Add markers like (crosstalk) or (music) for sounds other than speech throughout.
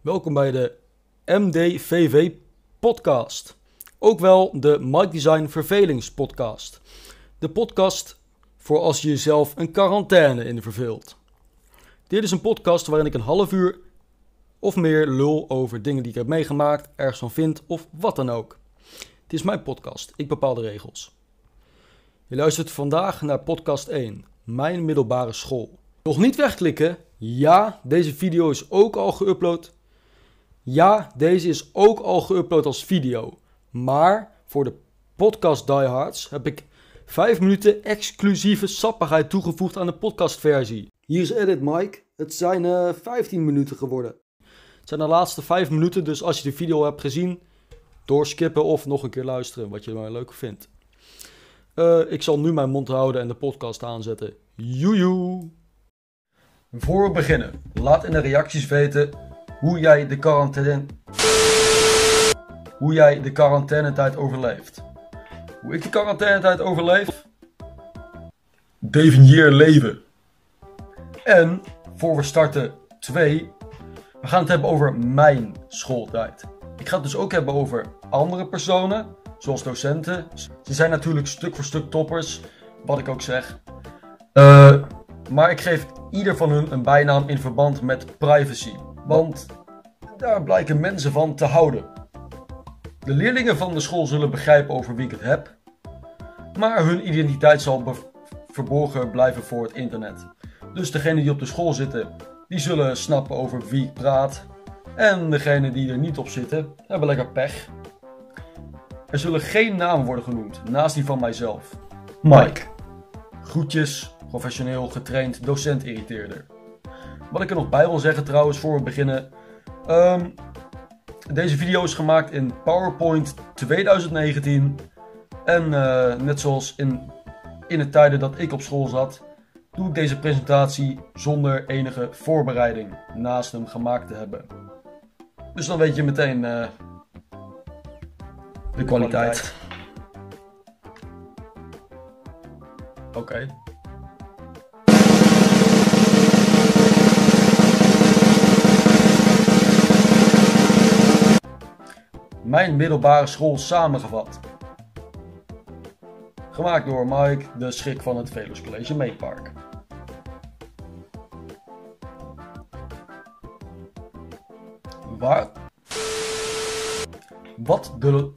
Welkom bij de MDVV podcast. Ook wel de Mike Design Vervelingspodcast. De podcast voor als je jezelf een quarantaine in verveelt. Dit is een podcast waarin ik een half uur of meer lul over dingen die ik heb meegemaakt, ergens van vind of wat dan ook. Het is mijn podcast, ik bepaal de regels. Je luistert vandaag naar podcast 1, mijn middelbare school. Nog niet wegklikken? Ja, deze video is ook al geüpload. Ja, deze is ook al geüpload als video. Maar voor de podcast diehards heb ik 5 minuten exclusieve sappigheid toegevoegd aan de podcastversie. Hier is edit Mike. Het zijn eh 15 minuten geworden. Het zijn de laatste 5 minuten, dus als je de video hebt gezien, doorskippen of nog een keer luisteren, wat je maar leuk vindt. Eh, ik zal nu mijn mond houden en de podcast aanzetten. Joejoe! Voor we beginnen, laat in de reacties weten hoe jij de quarantaine... Hoe jij de quarantainetijd overleeft. Hoe ik de quarantainetijd overleef? Definieer leven. En, voor we starten, twee, we gaan het hebben over mijn schooltijd. Ik ga het dus ook hebben over andere personen, zoals docenten. Ze zijn natuurlijk stuk voor stuk toppers, wat ik ook zeg. Eh, maar ik geef ieder van hun een bijnaam in verband met privacy. Want daar blijken mensen van te houden. De leerlingen van de school zullen begrijpen over wie ik het heb. Maar hun identiteit zal verborgen blijven voor het internet. Dus degenen die op de school zitten, die zullen snappen over wie ik praat. En degenen die er niet op zitten, hebben lekker pech. Er zullen geen namen worden genoemd, naast die van mijzelf. Mike. Groetjes, professioneel getraind docent-irriteerder. Wat ik er nog bij wil zeggen trouwens, voor we beginnen. Ehm, deze video is gemaakt in PowerPoint 2019. En eh, net zoals in, in de tijden dat ik op school zat, doe ik deze presentatie zonder enige voorbereiding naast hem gemaakt te hebben. Dus dan weet je meteen eh, de kwaliteit. Oké. Mijn middelbare school samengevat. Gemaakt door Mike, de schrik van het Velus College Meetpark. Waar? Wat de...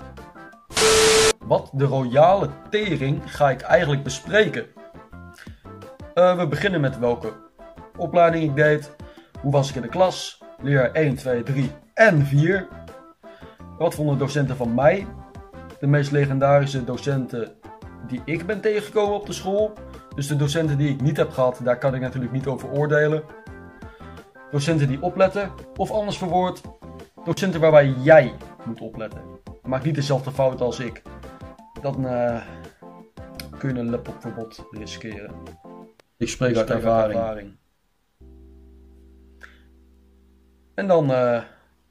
Wat de royale tering ga ik eigenlijk bespreken? Eh, we beginnen met welke opleiding ik deed. Hoe was ik in de klas? Leer 1, 2, 3 en 4. Wat vonden docenten van mij? De meest legendarische docenten die ik ben tegengekomen op de school. Dus de docenten die ik niet heb gehad, daar kan ik natuurlijk niet over oordelen. Docenten die opletten, of anders verwoord, docenten waarbij jij moet opletten. Maak niet dezelfde fout als ik. Dan eh, kun je een laptopverbod riskeren. Ik spreek uit ervaring. En dan eh,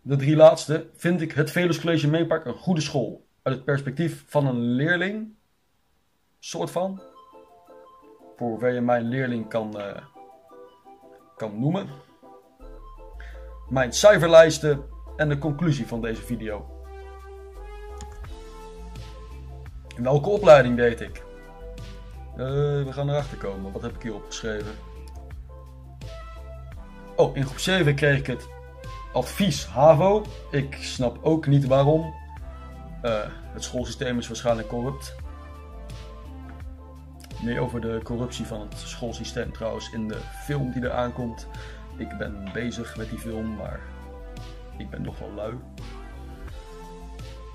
de drie laatste. Vind ik het Velus College Meepark een goede school? Uit het perspectief van een leerling. Soort van. Voor hoever je mijn leerling kan, eh, kan noemen. Mijn cijferlijsten en de conclusie van deze video. Welke opleiding deed ik? Eh, we gaan erachter komen. Wat heb ik hier opgeschreven? Oh, in groep 7 kreeg ik het advies HAVO. Ik snap ook niet waarom. Eh, het schoolsysteem is waarschijnlijk corrupt. Meer over de corruptie van het schoolsysteem trouwens in de film die er aankomt. Ik ben bezig met die film, maar ik ben nog wel lui.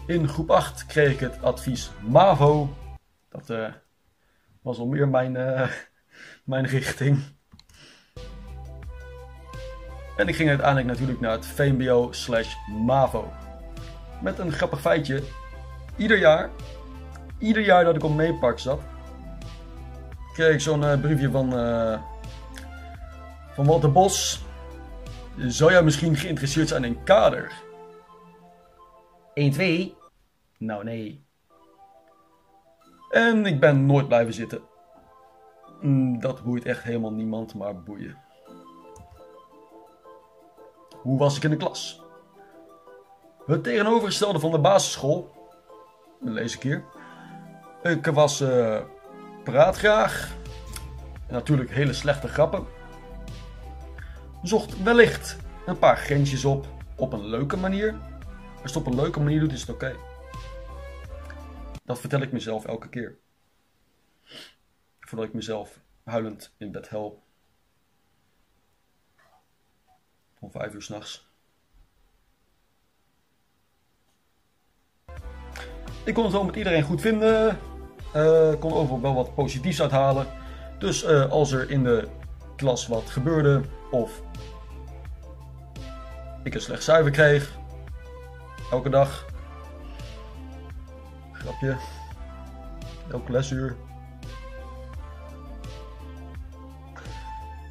In groep 8 kreeg ik het advies MAVO. Dat eh, was al meer mijn, eh, (laughs) mijn richting. En ik ging uiteindelijk natuurlijk naar het VMBO slash MAVO. Met een grappig feitje. Ieder jaar, ieder jaar dat ik op Meepark zat, kreeg ik zo'n eh, briefje van, eh van Walter Bos. Zou jij misschien geïnteresseerd zijn in kader? 1, 2? Nou nee. En ik ben nooit blijven zitten. Mm, Dat boeit echt helemaal niemand, maar boeien. Hoe was ik in de klas? Het tegenovergestelde van de basisschool. Lees ik hier. Ik was uh, praatgraag. Natuurlijk hele slechte grappen. Zocht wellicht een paar grensjes op. Op een leuke manier. Als je het op een leuke manier doet, is het oké. Dat vertel ik mezelf elke keer. Voordat ik mezelf huilend in bed help. Om vijf uur s'nachts. Ik kon het wel met iedereen goed vinden. Uh, kon overal wel wat positiefs uithalen. Dus uh, als er in de klas wat gebeurde of ik een slecht cijfer kreeg, elke dag, grapje, elke lesuur.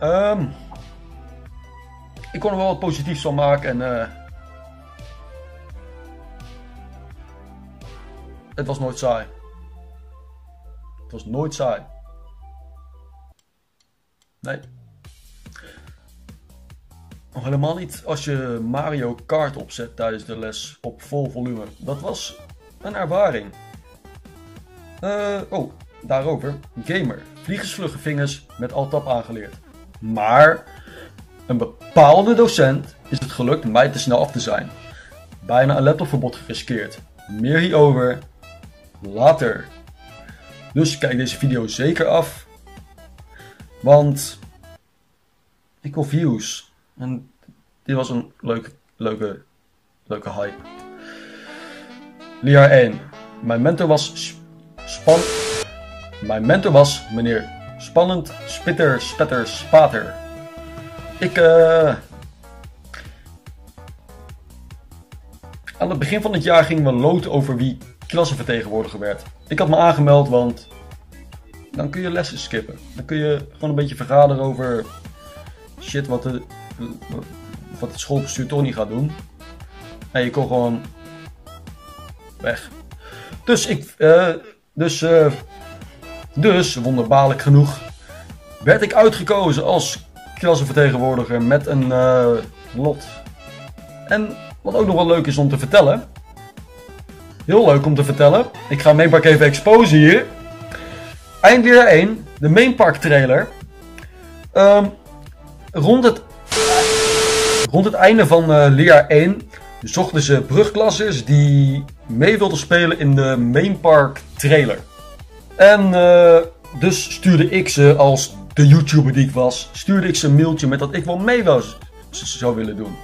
Um, ik kon er wel wat positiefs van maken en uh, het was nooit saai. Het was nooit saai. Nee. Nog helemaal niet als je Mario Kart opzet tijdens de les op vol volume. Dat was een ervaring. Uh, oh, daarover. Gamer. Vliegensvlugge vingers met alt-tab aangeleerd. Maar een bepaalde docent is het gelukt mij te snel af te zijn. Bijna een laptopverbod geriskeerd. Meer hierover later. Dus kijk deze video zeker af. Want ik wil views. En dit was een leuke, leuke, leuke hype. Leer 1. Mijn mentor was span... Mijn mentor was meneer Spannend Spitter Spetter Spater. Ik uh... Aan het begin van het jaar gingen we loten over wie klassenvertegenwoordiger werd. Ik had me aangemeld, want dan kun je lessen skippen. Dan kun je gewoon een beetje vergaderen over shit wat, de, wat het schoolbestuur toch niet gaat doen. En je kon gewoon weg. Dus ik, uh, dus, uh, dus wonderbaarlijk genoeg, werd ik uitgekozen als klassenvertegenwoordiger met een uh, lot. En wat ook nog wel leuk is om te vertellen. Heel leuk om te vertellen. Ik ga Mainpark even exposen hier. Eindleer 1, de Mainpark trailer. Um, rond, het, rond het einde van uh, leerjaar 1 zochten ze brugklassers die mee wilden spelen in de Mainpark trailer. En uh, dus stuurde ik ze als de YouTuber die ik was, stuurde ik ze een mailtje met dat ik wel mee was, zou willen doen.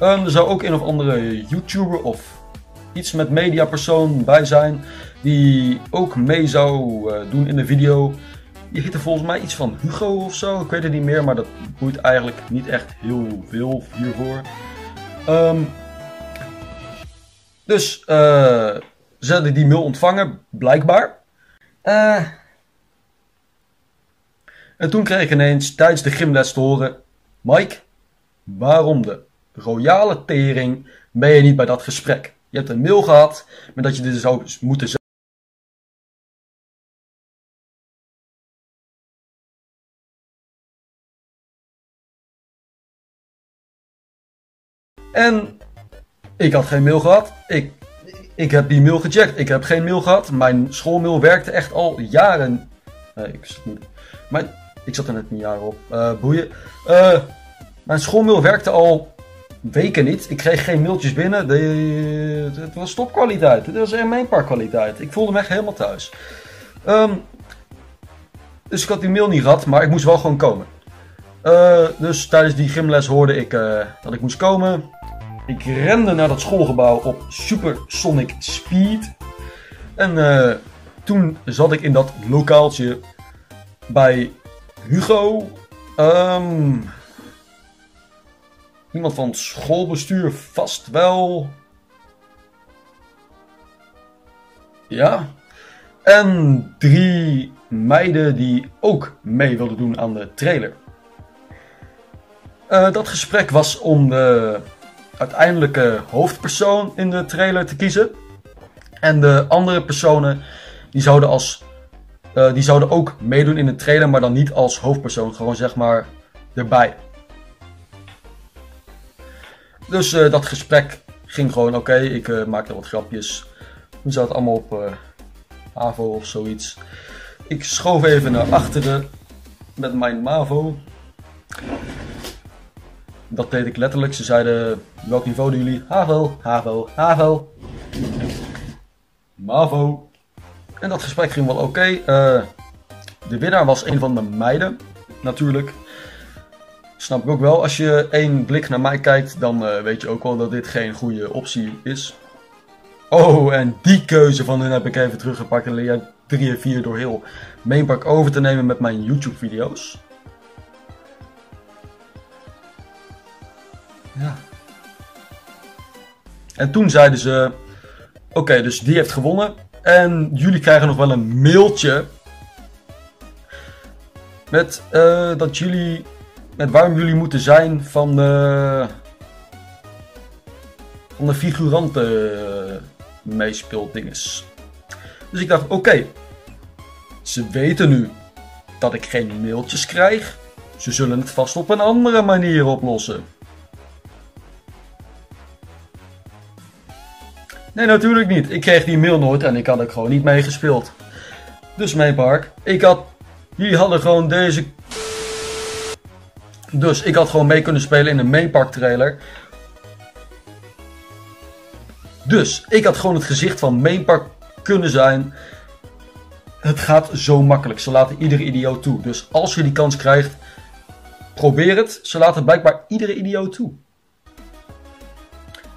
Um, er zou ook een of andere YouTuber of iets met mediapersoon bij zijn die ook mee zou uh, doen in de video. Die heette volgens mij iets van Hugo of zo. Ik weet het niet meer, maar dat boeit eigenlijk niet echt heel veel hiervoor. Um, dus uh, ze hadden die mail ontvangen, blijkbaar. Uh, en toen kreeg ik ineens tijdens de gymles te horen: Mike, waarom de royale tering ben je niet bij dat gesprek? Je hebt een mail gehad met dat je dit zou moeten zeggen. En ik had geen mail gehad. Ik, ik heb die mail gecheckt. Ik heb geen mail gehad. Mijn schoolmail werkte echt al jaren. Nee, ik ik zat er net een jaar op. Uh, boeien. Uh, mijn schoolmail werkte al weken niet. Ik kreeg geen mailtjes binnen. De, het was topkwaliteit. Het was echt mijn kwaliteit. Ik voelde me echt helemaal thuis. Um, dus ik had die mail niet gehad, maar ik moest wel gewoon komen. Uh, dus tijdens die gymles hoorde ik dat ik moest komen. Ik rende naar dat schoolgebouw op supersonic speed. En toen zat ik in dat lokaaltje bij Hugo. Um, iemand van het schoolbestuur vast wel. Ja. En drie meiden die ook mee wilden doen aan de trailer. Uh, dat gesprek was om de uiteindelijke hoofdpersoon in de trailer te kiezen. En de andere personen die zouden, als, die zouden ook meedoen in de trailer, maar dan niet als hoofdpersoon. Gewoon zeg maar erbij. Dus uh, dat gesprek ging gewoon oké, ik uh, maakte wat grapjes. We zaten allemaal op HAVO of zoiets. Ik schoof even naar achteren met mijn MAVO. Dat deed ik letterlijk. Ze zeiden, welk niveau doen jullie? HAVO, HAVO, HAVO. MAVO. En dat gesprek ging wel oké. Uh, de winnaar was een van de meiden, natuurlijk. Snap ik ook wel. Als je één blik naar mij kijkt, dan uh, weet je ook wel dat dit geen goede optie is. Oh, en die keuze van hun heb ik even teruggepakt en leer 3 en 4 door heel Mainpark over te nemen met mijn YouTube video's. Ja. En toen zeiden ze, oké, dus die heeft gewonnen. En jullie krijgen nog wel een mailtje met uh, dat jullie, met waarom jullie moeten zijn van de, van de figuranten meespeeldinges. Dus ik dacht, oké, ze weten nu dat ik geen mailtjes krijg. Ze zullen het vast op een andere manier oplossen. Nee, natuurlijk niet. Ik kreeg die mail nooit en ik had er gewoon niet mee gespeeld. Dus mijn park, ik had... Jullie hadden gewoon deze... Dus ik had gewoon mee kunnen spelen in een mainpark trailer. Dus ik had gewoon het gezicht van mainpark kunnen zijn. Het gaat zo makkelijk. Ze laten iedere idioot toe. Dus als je die kans krijgt, probeer het. Ze laten blijkbaar iedere idioot toe.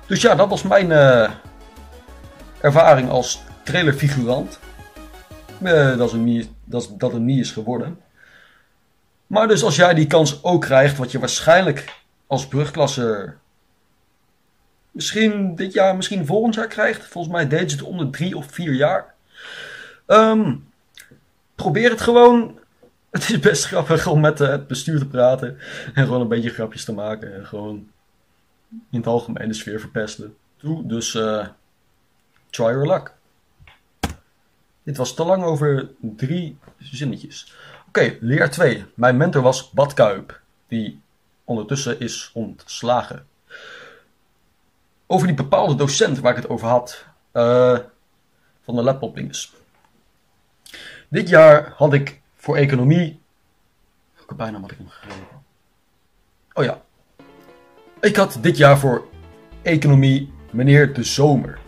Dus ja, dat was mijn uh, ervaring als trailerfigurant. Uh, dat, niet, dat, dat het niet is geworden. Maar dus als jij die kans ook krijgt, wat je waarschijnlijk als brugklasse misschien dit jaar, misschien volgend jaar krijgt. Volgens mij deed ze het om drie of vier jaar. Um, probeer het gewoon. (laughs) Het is best grappig om met het bestuur te praten. En gewoon een beetje grapjes te maken. En gewoon in het algemeen de sfeer verpesten. Toe, dus uh, try your luck. Dit was te lang over drie zinnetjes. Oké, leer 2. Mijn mentor was Bad Kuip. Die ondertussen is ontslagen. Over die bepaalde docent waar ik het over had. Uh, van de laptop Dit jaar had ik voor economie. Welke bijnaam had ik hem gegeven? Oh ja. Ik had dit jaar voor economie meneer De Zomer.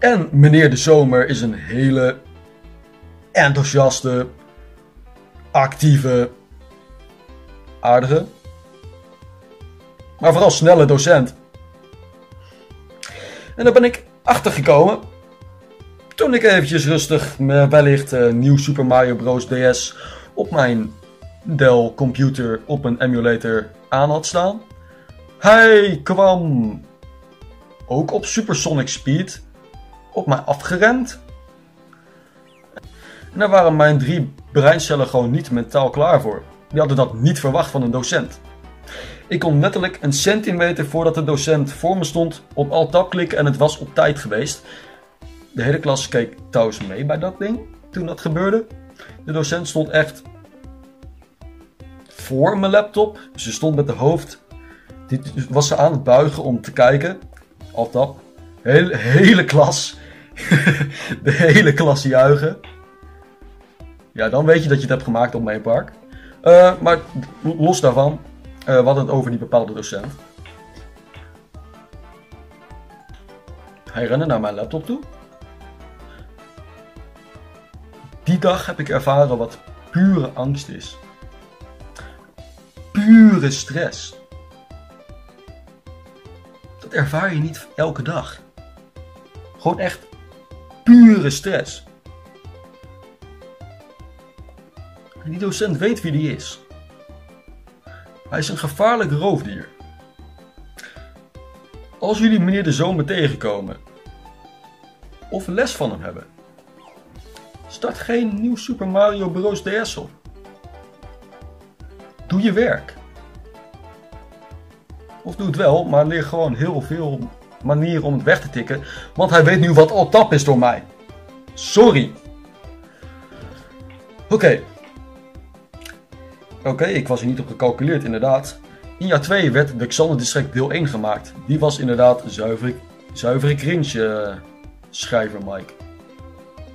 En meneer De Zomer is een hele enthousiaste, actieve, aardige, maar vooral snelle docent. En daar ben ik achter gekomen. Toen ik eventjes rustig wellicht uh, nieuw Super Mario Bros. DS op mijn Dell computer op een emulator aan had staan. Hij kwam ook op supersonic speed op mij afgerend. En daar waren mijn drie breincellen gewoon niet mentaal klaar voor. Die hadden dat niet verwacht van een docent. Ik kon letterlijk een centimeter voordat de docent voor me stond op alt-tab klikken en het was op tijd geweest. De hele klas keek trouwens mee bij dat ding toen dat gebeurde. De docent stond echt voor mijn laptop. Ze stond met de hoofd. Die was ze aan het buigen om te kijken. Alt-tab. Hele, hele klas. (laughs) de hele klas juichen. Ja, dan weet je dat je het hebt gemaakt op mijn park. Uh, maar los daarvan, uh, het over die bepaalde docent. Hij rende naar mijn laptop toe. Die dag heb ik ervaren wat pure angst is. Pure stress. Dat ervaar je niet elke dag. Gewoon echt pure stress. Die docent weet wie die is. Hij is een gevaarlijk roofdier. Als jullie meneer de zomer tegenkomen of les van hem hebben, start geen nieuw Super Mario Bros. DS op. Doe je werk. Of doe het wel, maar leer gewoon heel veel manieren om het weg te tikken, want hij weet nu wat al tap is door mij. Sorry. Oké, Oké, ik was er niet op gecalculeerd, inderdaad. in jaar 2 werd de Xander District deel 1 gemaakt. Die was inderdaad zuivere, zuivere cringe, uh, schrijver Mike.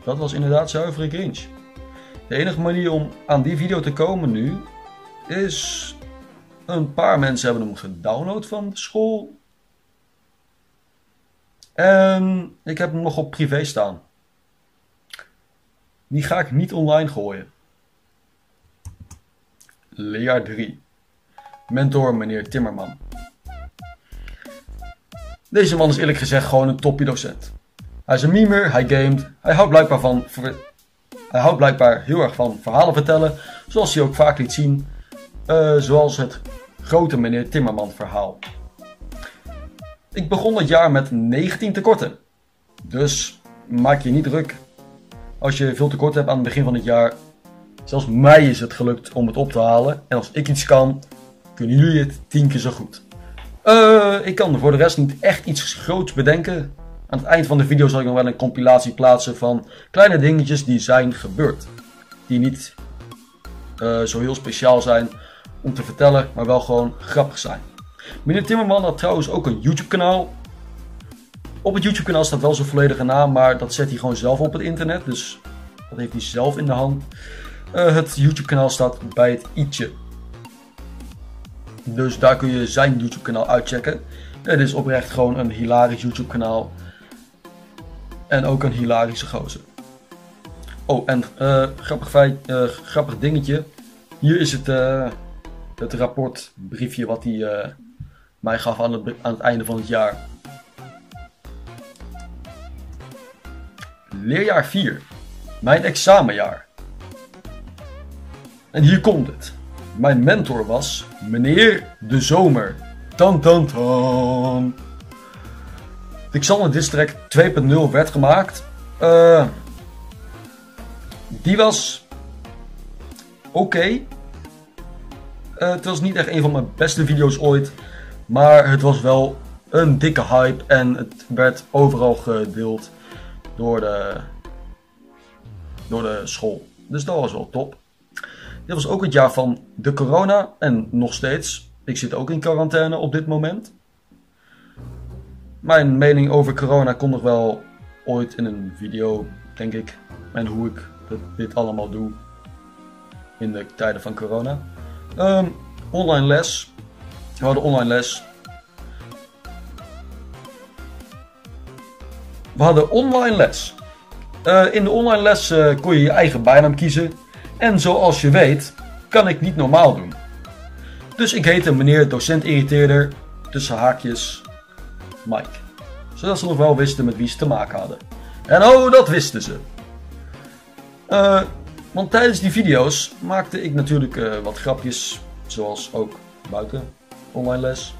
Dat was inderdaad zuivere cringe. De enige manier om aan die video te komen nu is een paar mensen hebben hem gedownload van school. En ik heb hem nog op privé staan. Die ga ik niet online gooien. Leer 3. Mentor meneer Timmerman. Deze man is eerlijk gezegd gewoon een toppie docent. Hij is een memer, hij gamet, hij houdt blijkbaar van hij houdt blijkbaar heel erg van verhalen vertellen, zoals hij ook vaak liet zien, uh, zoals het grote meneer Timmerman verhaal. Ik begon het jaar met 19 tekorten. Dus maak je niet druk als je veel tekort hebt aan het begin van het jaar. Zelfs mij is het gelukt om het op te halen. En als ik iets kan, kunnen jullie het tien keer zo goed. Uh, ik kan voor de rest niet echt iets groots bedenken. Aan het eind van de video zal ik nog wel een compilatie plaatsen van kleine dingetjes die zijn gebeurd. Die niet uh, zo heel speciaal zijn om te vertellen, maar wel gewoon grappig zijn. Meneer Timmerman had trouwens ook een YouTube kanaal. Op het YouTube kanaal staat wel zijn volledige naam, maar dat zet hij gewoon zelf op het internet. Dus dat heeft hij zelf in de hand. Uh, het YouTube kanaal staat bij het i'tje. Dus daar kun je zijn YouTube kanaal uitchecken. Het is oprecht gewoon een hilarisch YouTube kanaal. En ook een hilarische gozer. Oh, en uh, grappig, feit, uh, grappig dingetje. Hier is het, het rapportbriefje wat hij mij gaf aan het, einde van het jaar. Leerjaar 4. Mijn examenjaar. En hier komt het. Mijn mentor was meneer De Zomer. Tan tan tan. De Xander District 2.0 werd gemaakt. Uh, die was oké. Uh, het was niet echt een van mijn beste video's ooit. Maar het was wel een dikke hype en het werd overal gedeeld door de, door de school. Dus dat was wel top. Dit was ook het jaar van de corona en nog steeds. Ik zit ook in quarantaine op dit moment. Mijn mening over corona komt nog wel ooit in een video, denk ik. En hoe ik dit allemaal doe in de tijden van corona. Um, online les. We hadden online les. We hadden online les. Uh, in de online les uh, kon je je eigen bijnaam kiezen. En zoals je weet, kan ik niet normaal doen. Dus ik heette meneer docent irriteerder, tussen haakjes, Mike. Zodat ze nog wel wisten met wie ze te maken hadden. En oh, dat wisten ze. Uh, want tijdens die video's maakte ik natuurlijk wat grapjes, zoals ook buiten online les.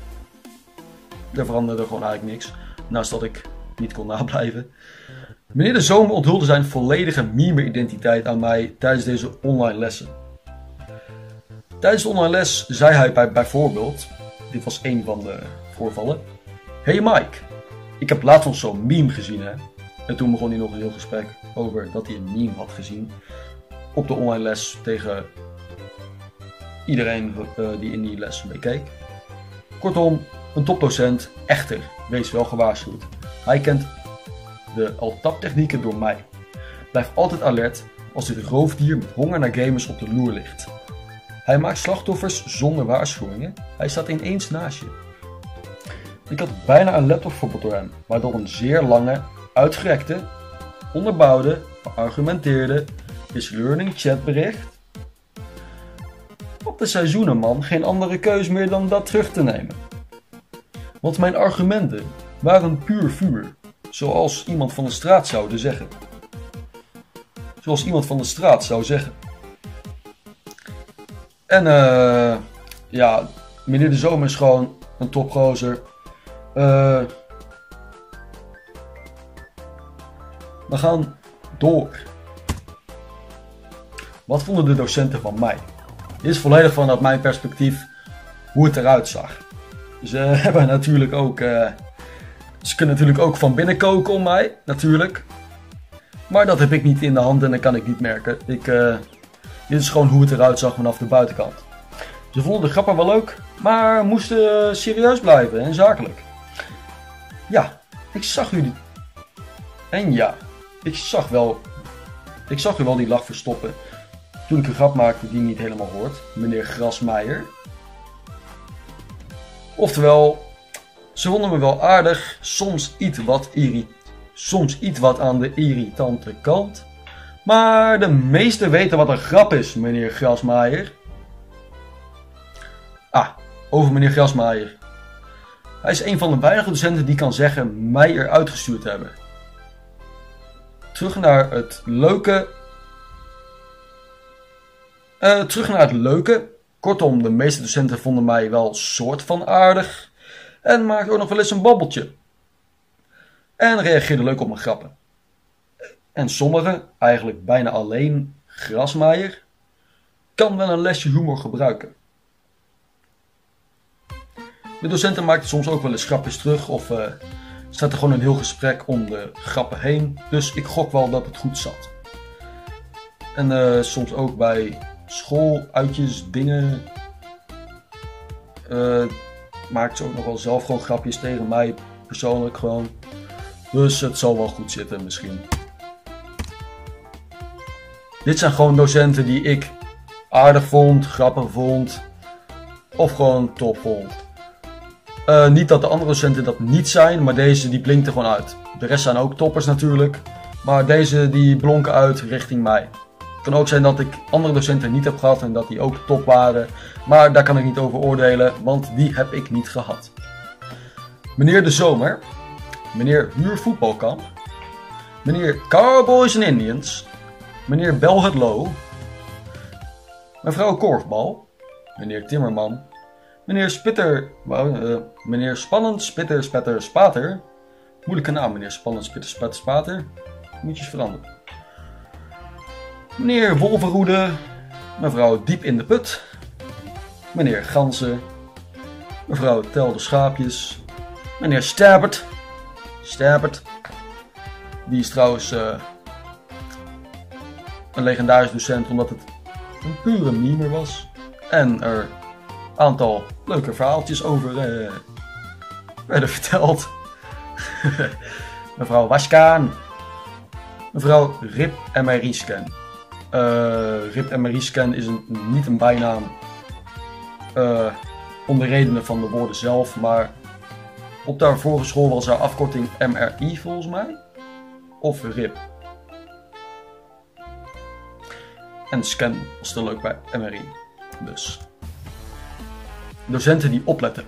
Er veranderde gewoon eigenlijk niks, naast dat ik niet kon nablijven. Meneer de Zomer onthulde zijn volledige meme-identiteit aan mij tijdens deze online lessen. Tijdens de online les zei hij bij, bijvoorbeeld, dit was een van de voorvallen. Hey Mike, ik heb laatst nog zo'n meme gezien hè. En toen begon hij nog een heel gesprek over dat hij een meme had gezien. Op de online les tegen iedereen uh, die in die les bekeek. Kortom, een topdocent, echter, wees wel gewaarschuwd. Hij kent de al-tap-technieken door mij. Blijf altijd alert als dit roofdier met honger naar gamers op de loer ligt. Hij maakt slachtoffers zonder waarschuwingen. Hij staat ineens naast je. Ik had bijna een laptopverbod door hem, maar door een zeer lange, uitgerekte, onderbouwde, geargumenteerde is learning chatbericht op de seizoenenman geen andere keus meer dan dat terug te nemen. Want mijn argumenten waren puur vuur, zoals iemand van de straat zou zeggen. Zoals iemand van de straat zou zeggen. En uh, ja, meneer de Zomer is gewoon een topgozer. Uh, we gaan door. Wat vonden de docenten van mij? Dit is volledig vanuit mijn perspectief hoe het eruit zag. Ze (laughs) hebben natuurlijk ook. Uh, ze kunnen natuurlijk ook van binnen koken om mij, natuurlijk. Maar dat heb ik niet in de hand en dat kan ik niet merken. Ik, uh, dit is gewoon hoe het eruit zag vanaf de buitenkant. Ze vonden de grappen wel leuk, maar moesten serieus blijven en zakelijk. Ja, ik zag jullie. En ja, ik zag wel. Ik zag u wel die lach verstoppen. Toen ik een grap maakte die niet helemaal hoort, meneer Grasmeijer. Oftewel, ze vonden me wel aardig, soms iets wat, irri soms iets wat aan de irritante kant. Maar de meesten weten wat een grap is, meneer Grasmaier. Ah, over meneer Grasmaier. Hij is een van de weinige docenten die kan zeggen mij eruit gestuurd hebben. Terug naar het leuke. Uh, terug naar het leuke. Kortom, de meeste docenten vonden mij wel soort van aardig. En maakten ook nog wel eens een babbeltje. En reageerden leuk op mijn grappen. En sommigen, eigenlijk bijna alleen Grasmaier, kan wel een lesje humor gebruiken. De docenten maakten soms ook wel eens grapjes terug of uh, staat er gewoon een heel gesprek om de grappen heen. Dus ik gok wel dat het goed zat. En uh, soms ook bij schooluitjes, dingen. Uh, maakt ze ook nog wel zelf gewoon grapjes tegen mij persoonlijk gewoon. Dus het zal wel goed zitten misschien. Dit zijn gewoon docenten die ik aardig vond, grappig vond. Of gewoon top vond. Uh, niet dat de andere docenten dat niet zijn, maar deze die blinkt er gewoon uit. De rest zijn ook toppers natuurlijk. Maar deze die blonken uit richting mij. Kan ook zijn dat ik andere docenten niet heb gehad en dat die ook top waren. Maar daar kan ik niet over oordelen, want die heb ik niet gehad. Meneer De Zomer. Meneer Huurvoetbalkamp. Meneer Cowboys Indians meneer Bel Low, mevrouw Korfbal, meneer Timmerman, meneer Spitter, uh, meneer Spannend Spitter Spetter Spater, moeilijke naam meneer Spannend Spitter Spetter Spater, moet je eens veranderen. Meneer Wolverhoede, mevrouw Diep in de Put, meneer Gansen, mevrouw Tel de Schaapjes, meneer Stabert, Stabert, die is trouwens... Uh, een legendarisch docent omdat het een pure meme was. En er een aantal leuke verhaaltjes over eh, werden (laughs) verteld. (laughs) Mevrouw Waskaan. Mevrouw Rip MRI Scan. Uh, Rip MRI Scan is een, niet een bijnaam uh, om de redenen van de woorden zelf, maar op de vorige school was haar afkorting MRI volgens mij. Of RIP. En scan was te leuk bij MRI. Dus. Docenten die opletten.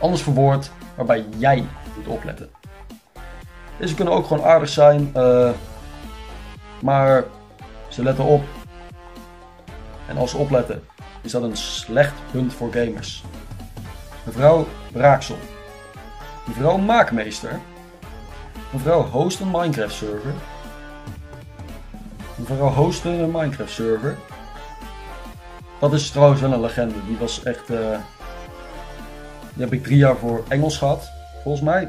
Anders verwoord waarbij jij moet opletten. Deze kunnen ook gewoon aardig zijn, uh, maar ze letten op. En als ze opletten, is dat een slecht punt voor gamers. Mevrouw Braaksel. Mevrouw Maakmeester. Mevrouw host een Minecraft server. Mevrouw hosten een Minecraft server. Dat is trouwens wel een legende. Die was echt. Uh, die heb ik drie jaar voor Engels gehad, volgens mij.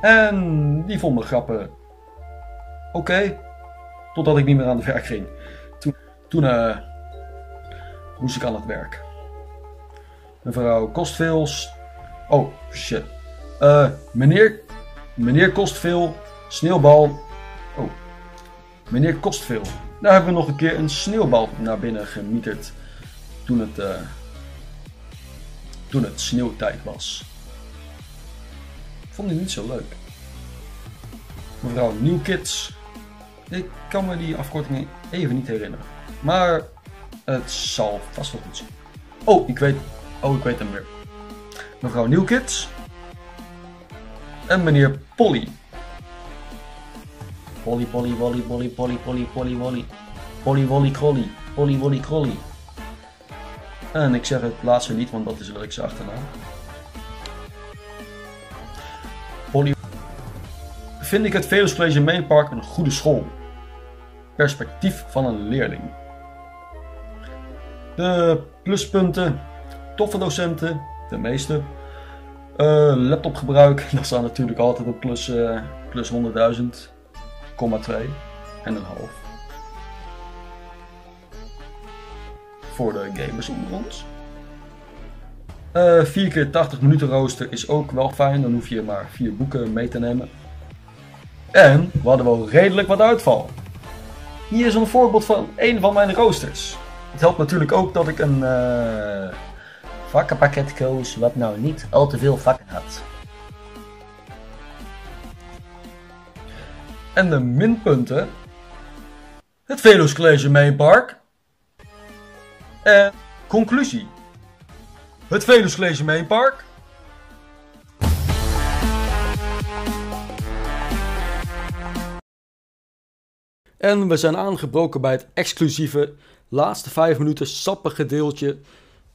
En die vond me grappen. Oké. Totdat ik niet meer aan het werk ging. Toen, toen uh, moest ik aan het werk. Mevrouw kost veel. Oh shit. Uh, meneer, meneer kost veel. Sneeuwbal. Oh, Meneer kost veel. Daar hebben we nog een keer een sneeuwbal naar binnen gemieterd toen het, uh, toen het sneeuwtijd was. Vond ik niet zo leuk. Mevrouw New Kids. Ik kan me die afkorting even niet herinneren. Maar het zal vast wel goed zijn. Oh, ik weet, oh, ik weet hem weer. Mevrouw New Kids. En meneer Polly. Polly, polly, wolly, polly, polly, polly, polly, wolly. Polly, wolly, crolly. Polly, wolly, crolly. En ik zeg het laatste niet, want dat is Lurkse achternaam. Polly. Vind ik het Velus College Main Park een goede school? Perspectief van een leerling. De pluspunten. Toffe docenten. De meeste. Uh, laptopgebruik. (laughs) Dat staat natuurlijk altijd op plus, uh, plus 100.000. 2 en een half. Voor de gamers onder ons. Uh, 4 keer 80 minuten rooster is ook wel fijn. Dan hoef je maar vier boeken mee te nemen. En we hadden wel redelijk wat uitval. Hier is een voorbeeld van een van mijn roosters. Het helpt natuurlijk ook dat ik een uh, vakkenpakket koos wat nou niet al te veel vakken had. En de minpunten. Het Veluws College. En conclusie. Het Veluws College. En we zijn aangebroken bij het exclusieve laatste vijf minuten sappige deeltje,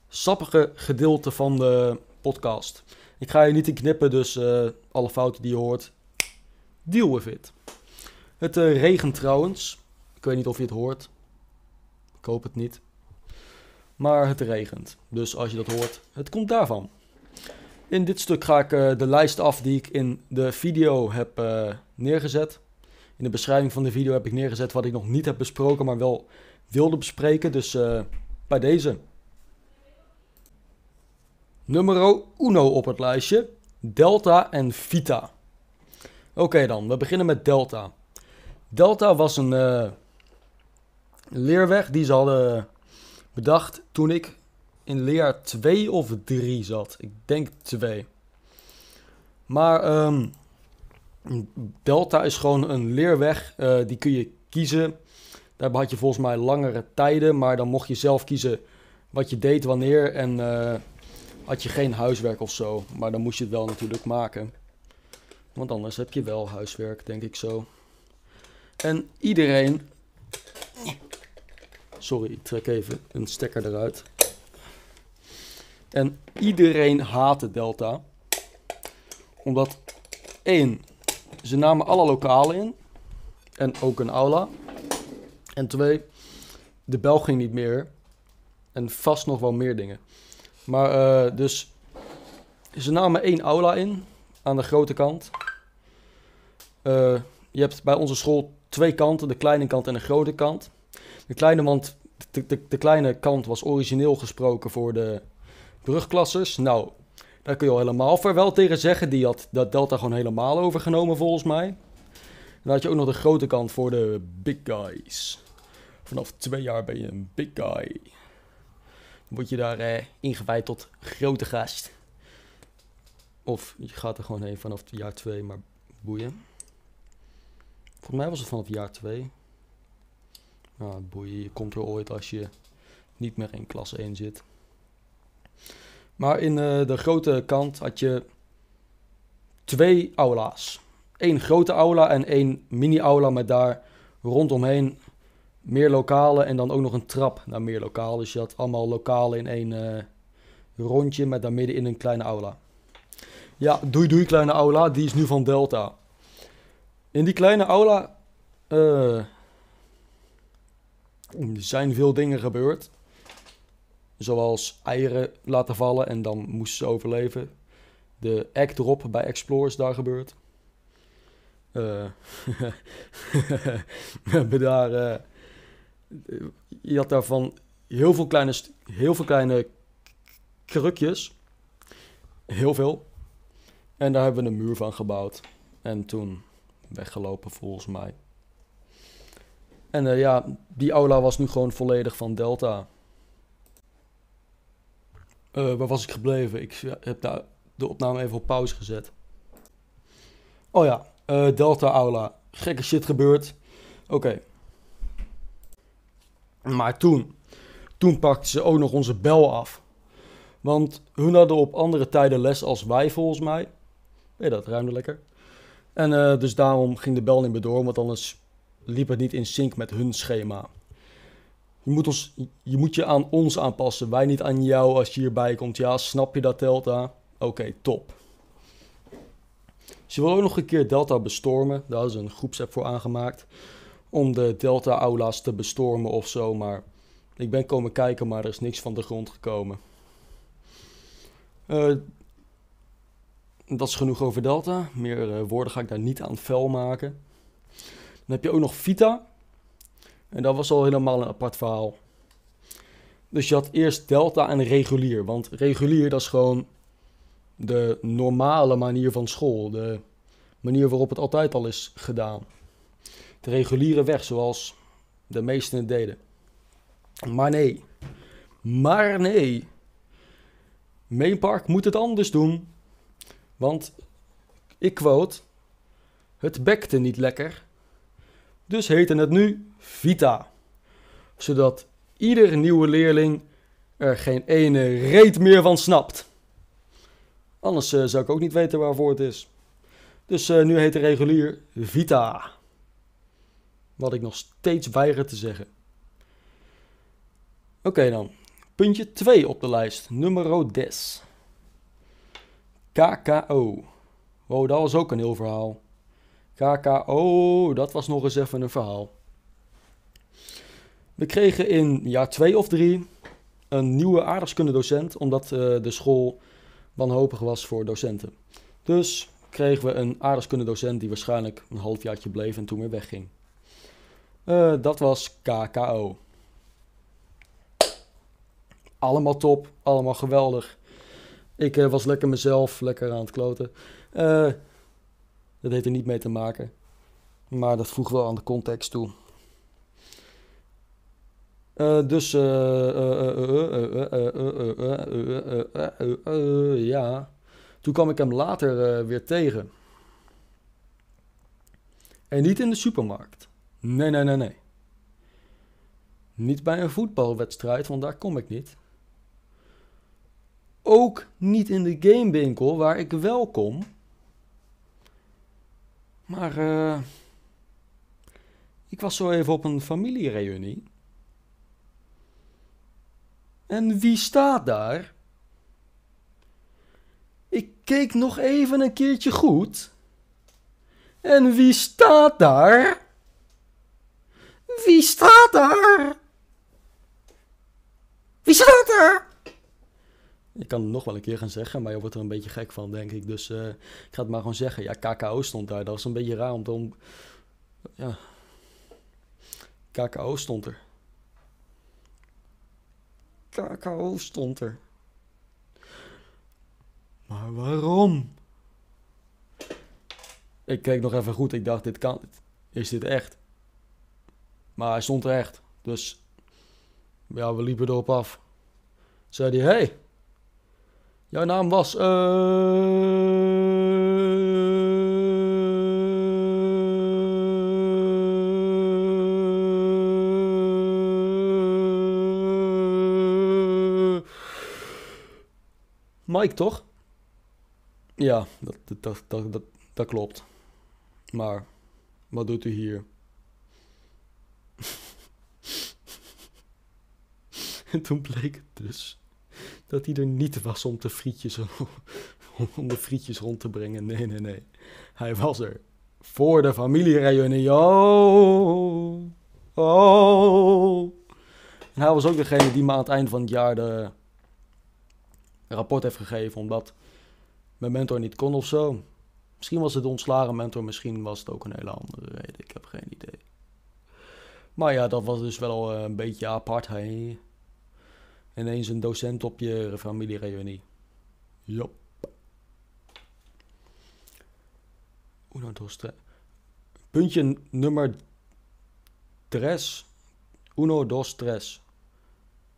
sappige gedeelte van de podcast. Ik ga je niet in knippen, dus uh, alle fouten die je hoort, deal with it. Het uh, regent trouwens. Ik weet niet of je het hoort. Ik hoop het niet. Maar het regent. Dus als je dat hoort, het komt daarvan. In dit stuk ga ik uh, de lijst af die ik in de video heb neergezet. In de beschrijving van de video heb ik neergezet wat ik nog niet heb besproken, maar wel wilde bespreken. Dus uh, bij deze. Nummer uno op het lijstje. Delta en Vita. Oké dan, we beginnen met Delta. Delta was een uh, leerweg die ze hadden bedacht toen ik in leer 2 of 3 zat. Ik denk 2. Maar um, Delta is gewoon een leerweg. Uh, die kun je kiezen. Daar had je volgens mij langere tijden. Maar dan mocht je zelf kiezen wat je deed wanneer. En uh, had je geen huiswerk of zo. Maar dan moest je het wel natuurlijk maken. Want anders heb je wel huiswerk, denk ik zo. En iedereen. Sorry, ik trek even een stekker eruit. En iedereen haatte Delta. Omdat één ze namen alle lokalen in. En ook een aula. En twee, de bel ging niet meer. En vast nog wel meer dingen. Maar uh, dus, ze namen één aula in. Aan de grote kant. Uh, je hebt bij onze school twee kanten. De kleine kant en de grote kant. De kleine, want de, de, de kleine kant was origineel gesproken voor de brugklassers. Nou, daar kun je al helemaal wel tegen zeggen. Die had dat Delta gewoon helemaal overgenomen volgens mij. dan had je ook nog de grote kant voor de big guys. Vanaf twee jaar ben je een big guy. Dan word je daar eh, ingewijd tot grote gast. Of je gaat er gewoon heen vanaf jaar twee, maar boeien. Volgens mij was het vanaf jaar twee. Nou, boeien, je komt er ooit als je niet meer in klas 1 zit. Maar in uh, de grote kant had je twee aula's. Eén grote aula en één mini-aula met daar rondomheen meer lokalen en dan ook nog een trap naar meer lokalen. Dus je had allemaal lokalen in één uh, rondje met daar midden in een kleine aula. Ja, doei doei kleine aula, die is nu van Delta. In die kleine aula uh, zijn veel dingen gebeurd. Zoals eieren laten vallen en dan moesten ze overleven. De egg drop bij Explorers daar gebeurt. (laughs) Uh, daar... Uh, je had daarvan heel veel kleine, heel veel kleine krukjes. Heel veel. En daar hebben we een muur van gebouwd. En toen weggelopen volgens mij. En uh, ja, die aula was nu gewoon volledig van Delta. Uh, waar was ik gebleven? Ik heb daar de opname even op pauze gezet. Oh ja, uh, Delta Aula. Gekke shit gebeurd. Oké. Maar toen, toen pakten ze ook nog onze bel af. Want hun hadden op andere tijden les als wij volgens mij. Nee, dat ruimde lekker. En uh, dus daarom ging de bel niet meer door, want anders liep het niet in sync met hun schema. Je moet, ons, je moet je aan ons aanpassen, wij niet aan jou als je hierbij komt. Ja, snap je dat Delta? Oké, top. Ze willen ook nog een keer Delta bestormen. Daar is een groepsapp voor aangemaakt. Om de Delta-aula's te bestormen of zo. Maar ik ben komen kijken, maar er is niks van de grond gekomen. Uh, dat is genoeg over Delta. Meer uh, woorden ga ik daar niet aan vuil maken. Dan heb je ook nog Vita. En dat was al helemaal een apart verhaal. Dus je had eerst delta en regulier. Want regulier, dat is gewoon de normale manier van school. De manier waarop het altijd al is gedaan. De reguliere weg, zoals de meesten het deden. Maar nee. Maar nee. Mainpark moet het anders doen. Want, ik quote, het bekte niet lekker. Dus heette het nu Vita. Zodat iedere nieuwe leerling er geen ene reet meer van snapt. Anders uh, zou ik ook niet weten waarvoor het is. Dus uh, nu heet de regulier Vita. Wat ik nog steeds weiger te zeggen. Oké dan. Puntje 2 op de lijst. Nummer des. KKO. Wow, dat was ook een heel verhaal. KKO, dat was nog eens even een verhaal. We kregen in jaar 2 of 3 een nieuwe aardrijkskundedocent, omdat uh, de school wanhopig was voor docenten. Dus kregen we een aardrijkskundedocent die waarschijnlijk een halfjaartje bleef en toen weer wegging. Uh, dat was KKO. Allemaal top, allemaal geweldig. Ik uh, was lekker mezelf, lekker aan het kloten. Dat heeft er niet mee te maken. Maar dat voegt wel aan de context toe. Uh, dus, ja. Toen kwam ik hem later weer tegen. En niet in de supermarkt. Nee, nee, nee, nee. Niet bij een voetbalwedstrijd, want daar kom ik niet. Ook niet in de gamewinkel, waar ik wel kom. Maar uh, ik was zo even op een familiereunie. En wie staat daar? Ik keek nog even een keertje goed. En wie staat daar? Wie staat daar? Wie staat daar? Ik kan het nog wel een keer gaan zeggen, maar je wordt er een beetje gek van, denk ik. Dus uh, ik ga het maar gewoon zeggen. Ja, KKO stond daar. Dat was een beetje raar om te... Om... Ja. KKO stond er. KKO stond er. Maar waarom? Ik keek nog even goed. Ik dacht, dit kan. Is dit echt? Maar hij stond er echt. Dus ja, we liepen erop af. Zei hij, hey, jouw naam was... Uh... Mike, toch? Ja, dat, dat, dat, dat, dat klopt. Maar wat doet u hier? (laughs) En toen bleek het dus dat hij er niet was om de frietjes, (laughs) om de frietjes rond te brengen. Nee, nee, nee. Hij was er voor de familiereunie. Oh, oh. En hij was ook degene die me aan het eind van het jaar de rapport heeft gegeven, omdat mijn mentor niet kon of zo. Misschien was het ontslagen mentor, misschien was het ook een hele andere reden. Ik heb geen idee. Maar ja, dat was dus wel een beetje apart. Hey ineens een docent op je familiereunie. Jop. Uno, dos, tres. Puntje nummer tres. Uno, dos, tres.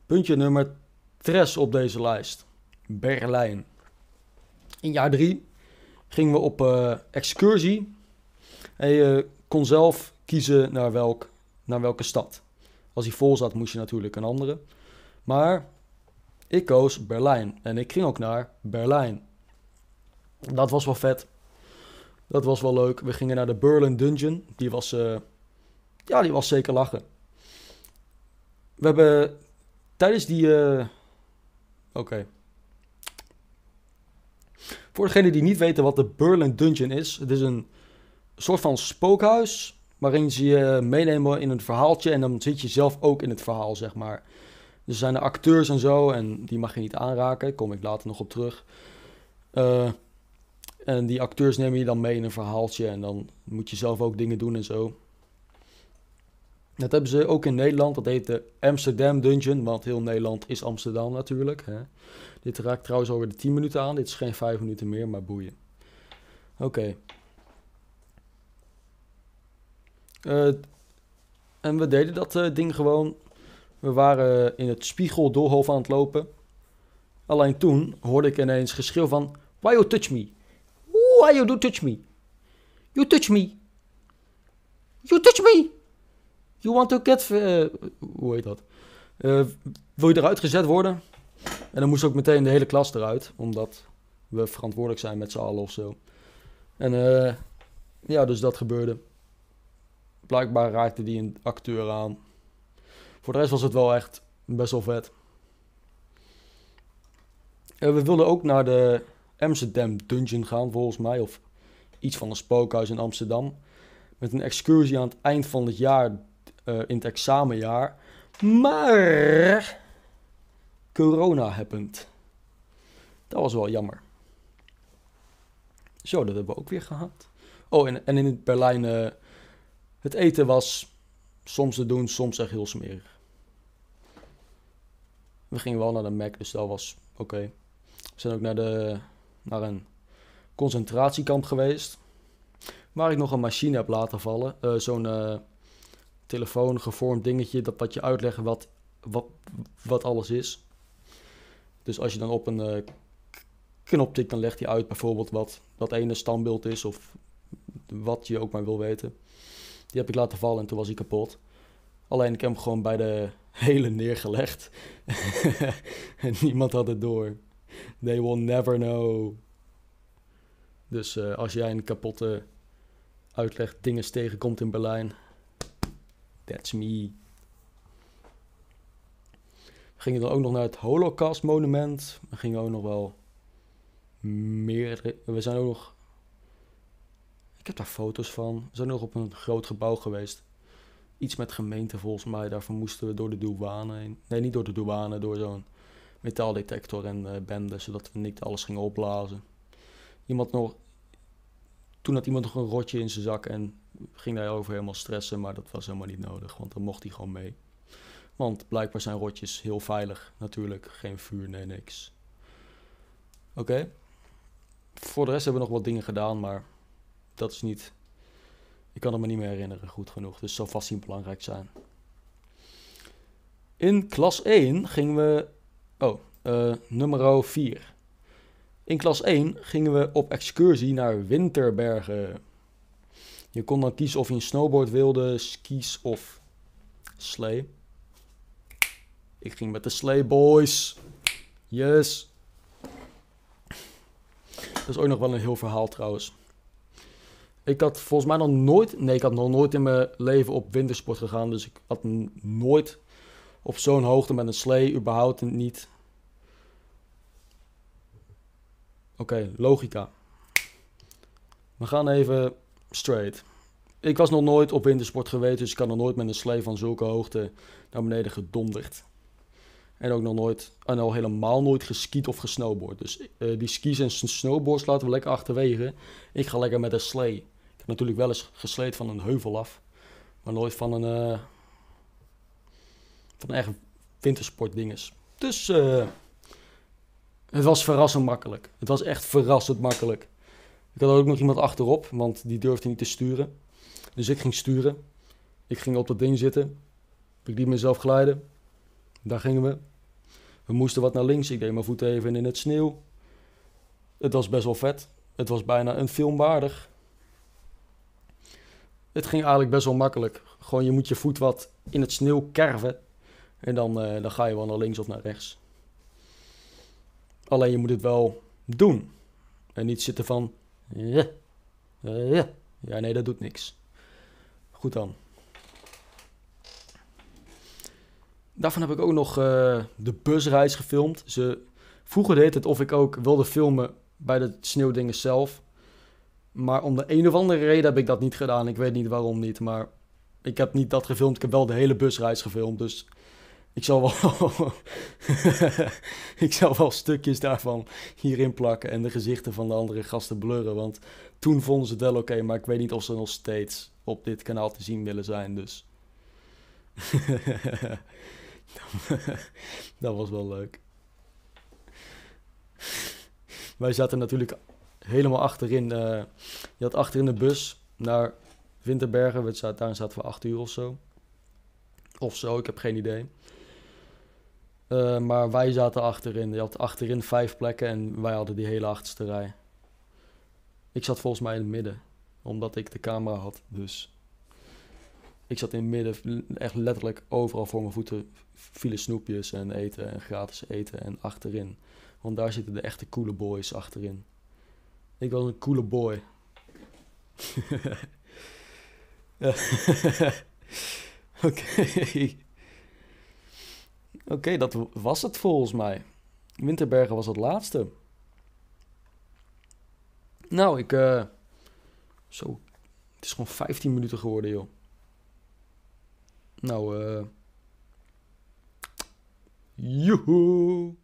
Puntje nummer tres op deze lijst. Berlijn. In jaar drie gingen we op uh, excursie. En je kon zelf kiezen naar, welk, naar welke stad. Als hij vol zat, moest je natuurlijk een andere. Maar ik koos Berlijn. En ik ging ook naar Berlijn. Dat was wel vet. Dat was wel leuk. We gingen naar de Berlin Dungeon. Die was, uh, ja, die was zeker lachen. We hebben tijdens die. Uh, Oké. Voor degenen die niet weten wat de Berlin Dungeon is, het is een soort van spookhuis waarin ze je meenemen in een verhaaltje en dan zit je zelf ook in het verhaal, zeg maar. Er zijn er acteurs en zo en die mag je niet aanraken. Daar kom ik later nog op terug. Uh, en die acteurs nemen je dan mee in een verhaaltje en dan moet je zelf ook dingen doen en zo. Dat hebben ze ook in Nederland. Dat heet de Amsterdam Dungeon. Want heel Nederland is Amsterdam natuurlijk. Hè. Dit raakt trouwens alweer de 10 minuten aan. Dit is geen 5 minuten meer, maar boeien. Oké. Eh, en we deden dat uh, ding gewoon. We waren in het spiegeldoolhof aan het lopen. Alleen toen hoorde ik ineens geschreeuw van... Why you touch me? Why you do touch me? You touch me. You touch me. You want to get... Uh, hoe heet dat? wil je eruit gezet worden? En dan moest ook meteen de hele klas eruit. Omdat we verantwoordelijk zijn met z'n allen of zo. En ja, dus dat gebeurde. Blijkbaar raakte die een acteur aan. Voor de rest was het wel echt best wel vet. we wilden ook naar de Amsterdam Dungeon gaan, volgens mij. Of iets van een spookhuis in Amsterdam. Met een excursie aan het eind van het jaar, uh, in het examenjaar. Maar corona happened. Dat was wel jammer. Zo, dat hebben we ook weer gehad. Oh, en, en in Berlijn uh, het eten was soms te doen, soms echt heel smerig. We gingen wel naar de Mac, dus dat was oké. We zijn ook naar, de, naar een concentratiekamp geweest. Waar ik nog een machine heb laten vallen. Uh, Zo'n telefoon gevormd dingetje dat, dat je uitleggen wat, wat, wat alles is. Dus als je dan op een uh, knop tikt, dan legt hij uit bijvoorbeeld wat dat ene standbeeld is. Of wat je ook maar wil weten. Die heb ik laten vallen en toen was hij kapot. Alleen ik heb hem gewoon bij de hele neergelegd. en (laughs) niemand had het door. They will never know. Dus uh, als jij een kapotte uitleg dingen tegenkomt in Berlijn, that's me. We gingen dan ook nog naar het Holocaust monument. We gingen ook nog wel meer. We zijn ook nog ik heb daar foto's van. We zijn nog op een groot gebouw geweest. Iets met gemeente volgens mij. Daarvoor moesten we door de douane heen. Nee, niet door de douane, door zo'n metaaldetector en uh, bende, zodat we niet alles gingen opblazen. Iemand nog, toen had iemand nog een rotje in zijn zak en ging daarover helemaal stressen, maar dat was helemaal niet nodig, want dan mocht hij gewoon mee. Want blijkbaar zijn rotjes heel veilig, natuurlijk. Geen vuur, nee, niks. Oké. Voor de rest hebben we nog wat dingen gedaan, maar dat is niet. Ik kan het me niet meer herinneren goed genoeg. Dus zal vast niet belangrijk zijn. In klas 1 gingen we. Oh, uh, nummer 4. In klas 1 gingen we op excursie naar Winterbergen. Je kon dan kiezen of je een snowboard wilde, skis of slee. Ik ging met de slee boys. Yes. Dat is ook nog wel een heel verhaal trouwens. Ik had volgens mij nog nooit, nee, ik had nog nooit in mijn leven op wintersport gegaan. Dus ik had nooit op zo'n hoogte met een slee überhaupt niet. Oké, logica. We gaan even straight. Ik was nog nooit op wintersport geweest, dus ik had nog nooit met een slee van zulke hoogte naar beneden gedonderd. En ook nog nooit, en al helemaal nooit geskiet of gesnowboard. Dus uh, die skis en snowboards laten we lekker achterwege. Ik ga lekker met een slee natuurlijk wel eens gesleed van een heuvel af. Maar nooit van een, uh, van een echt wintersportdinges. Dus uh, het was verrassend makkelijk. Het was echt verrassend makkelijk. Ik had ook nog iemand achterop, want die durfde niet te sturen. Dus ik ging sturen. Ik ging op dat ding zitten. Ik liet mezelf glijden. Daar gingen we. We moesten wat naar links. Ik deed mijn voeten even in het sneeuw. Het was best wel vet. Het was bijna een filmwaardig het ging eigenlijk best wel makkelijk. Gewoon je moet je voet wat in het sneeuw kerven. En dan, uh, dan ga je wel naar links of naar rechts. Alleen je moet het wel doen. En niet zitten van... Ja, ja. ja, nee, dat doet niks. Goed dan. Daarvan heb ik ook nog uh, de busreis gefilmd. Ze vroegen deed het of ik ook wilde filmen bij de sneeuwdingen zelf. Maar om de een of andere reden heb ik dat niet gedaan. Ik weet niet waarom niet, maar ik heb niet dat gefilmd. Ik heb wel de hele busreis gefilmd, dus ik zal wel, (laughs) ik zal wel stukjes daarvan hierin plakken en de gezichten van de andere gasten blurren. Want toen vonden ze het wel oké, maar ik weet niet of ze nog steeds op dit kanaal te zien willen zijn. Dus (laughs) dat was wel leuk. Wij zaten natuurlijk helemaal achterin. eh, je had achterin de bus naar Winterbergen. We zaten, daar zaten we acht uur of zo. Of zo, ik heb geen idee. Eh, maar wij zaten achterin. Je had achterin vijf plekken en wij hadden die hele achterste rij. Ik zat volgens mij in het midden, omdat ik de camera had. Dus ik zat in het midden, echt letterlijk overal voor mijn voeten vielen snoepjes en eten en gratis eten en achterin. Want daar zitten de echte coole boys achterin. Ik was een coole boy. (laughs) (laughs) Oké. Oké, dat was het volgens mij. Winterbergen was het laatste. Nou, ik. eh zo. Het is gewoon 15 minuten geworden, joh. Nou, eh. Joehoe!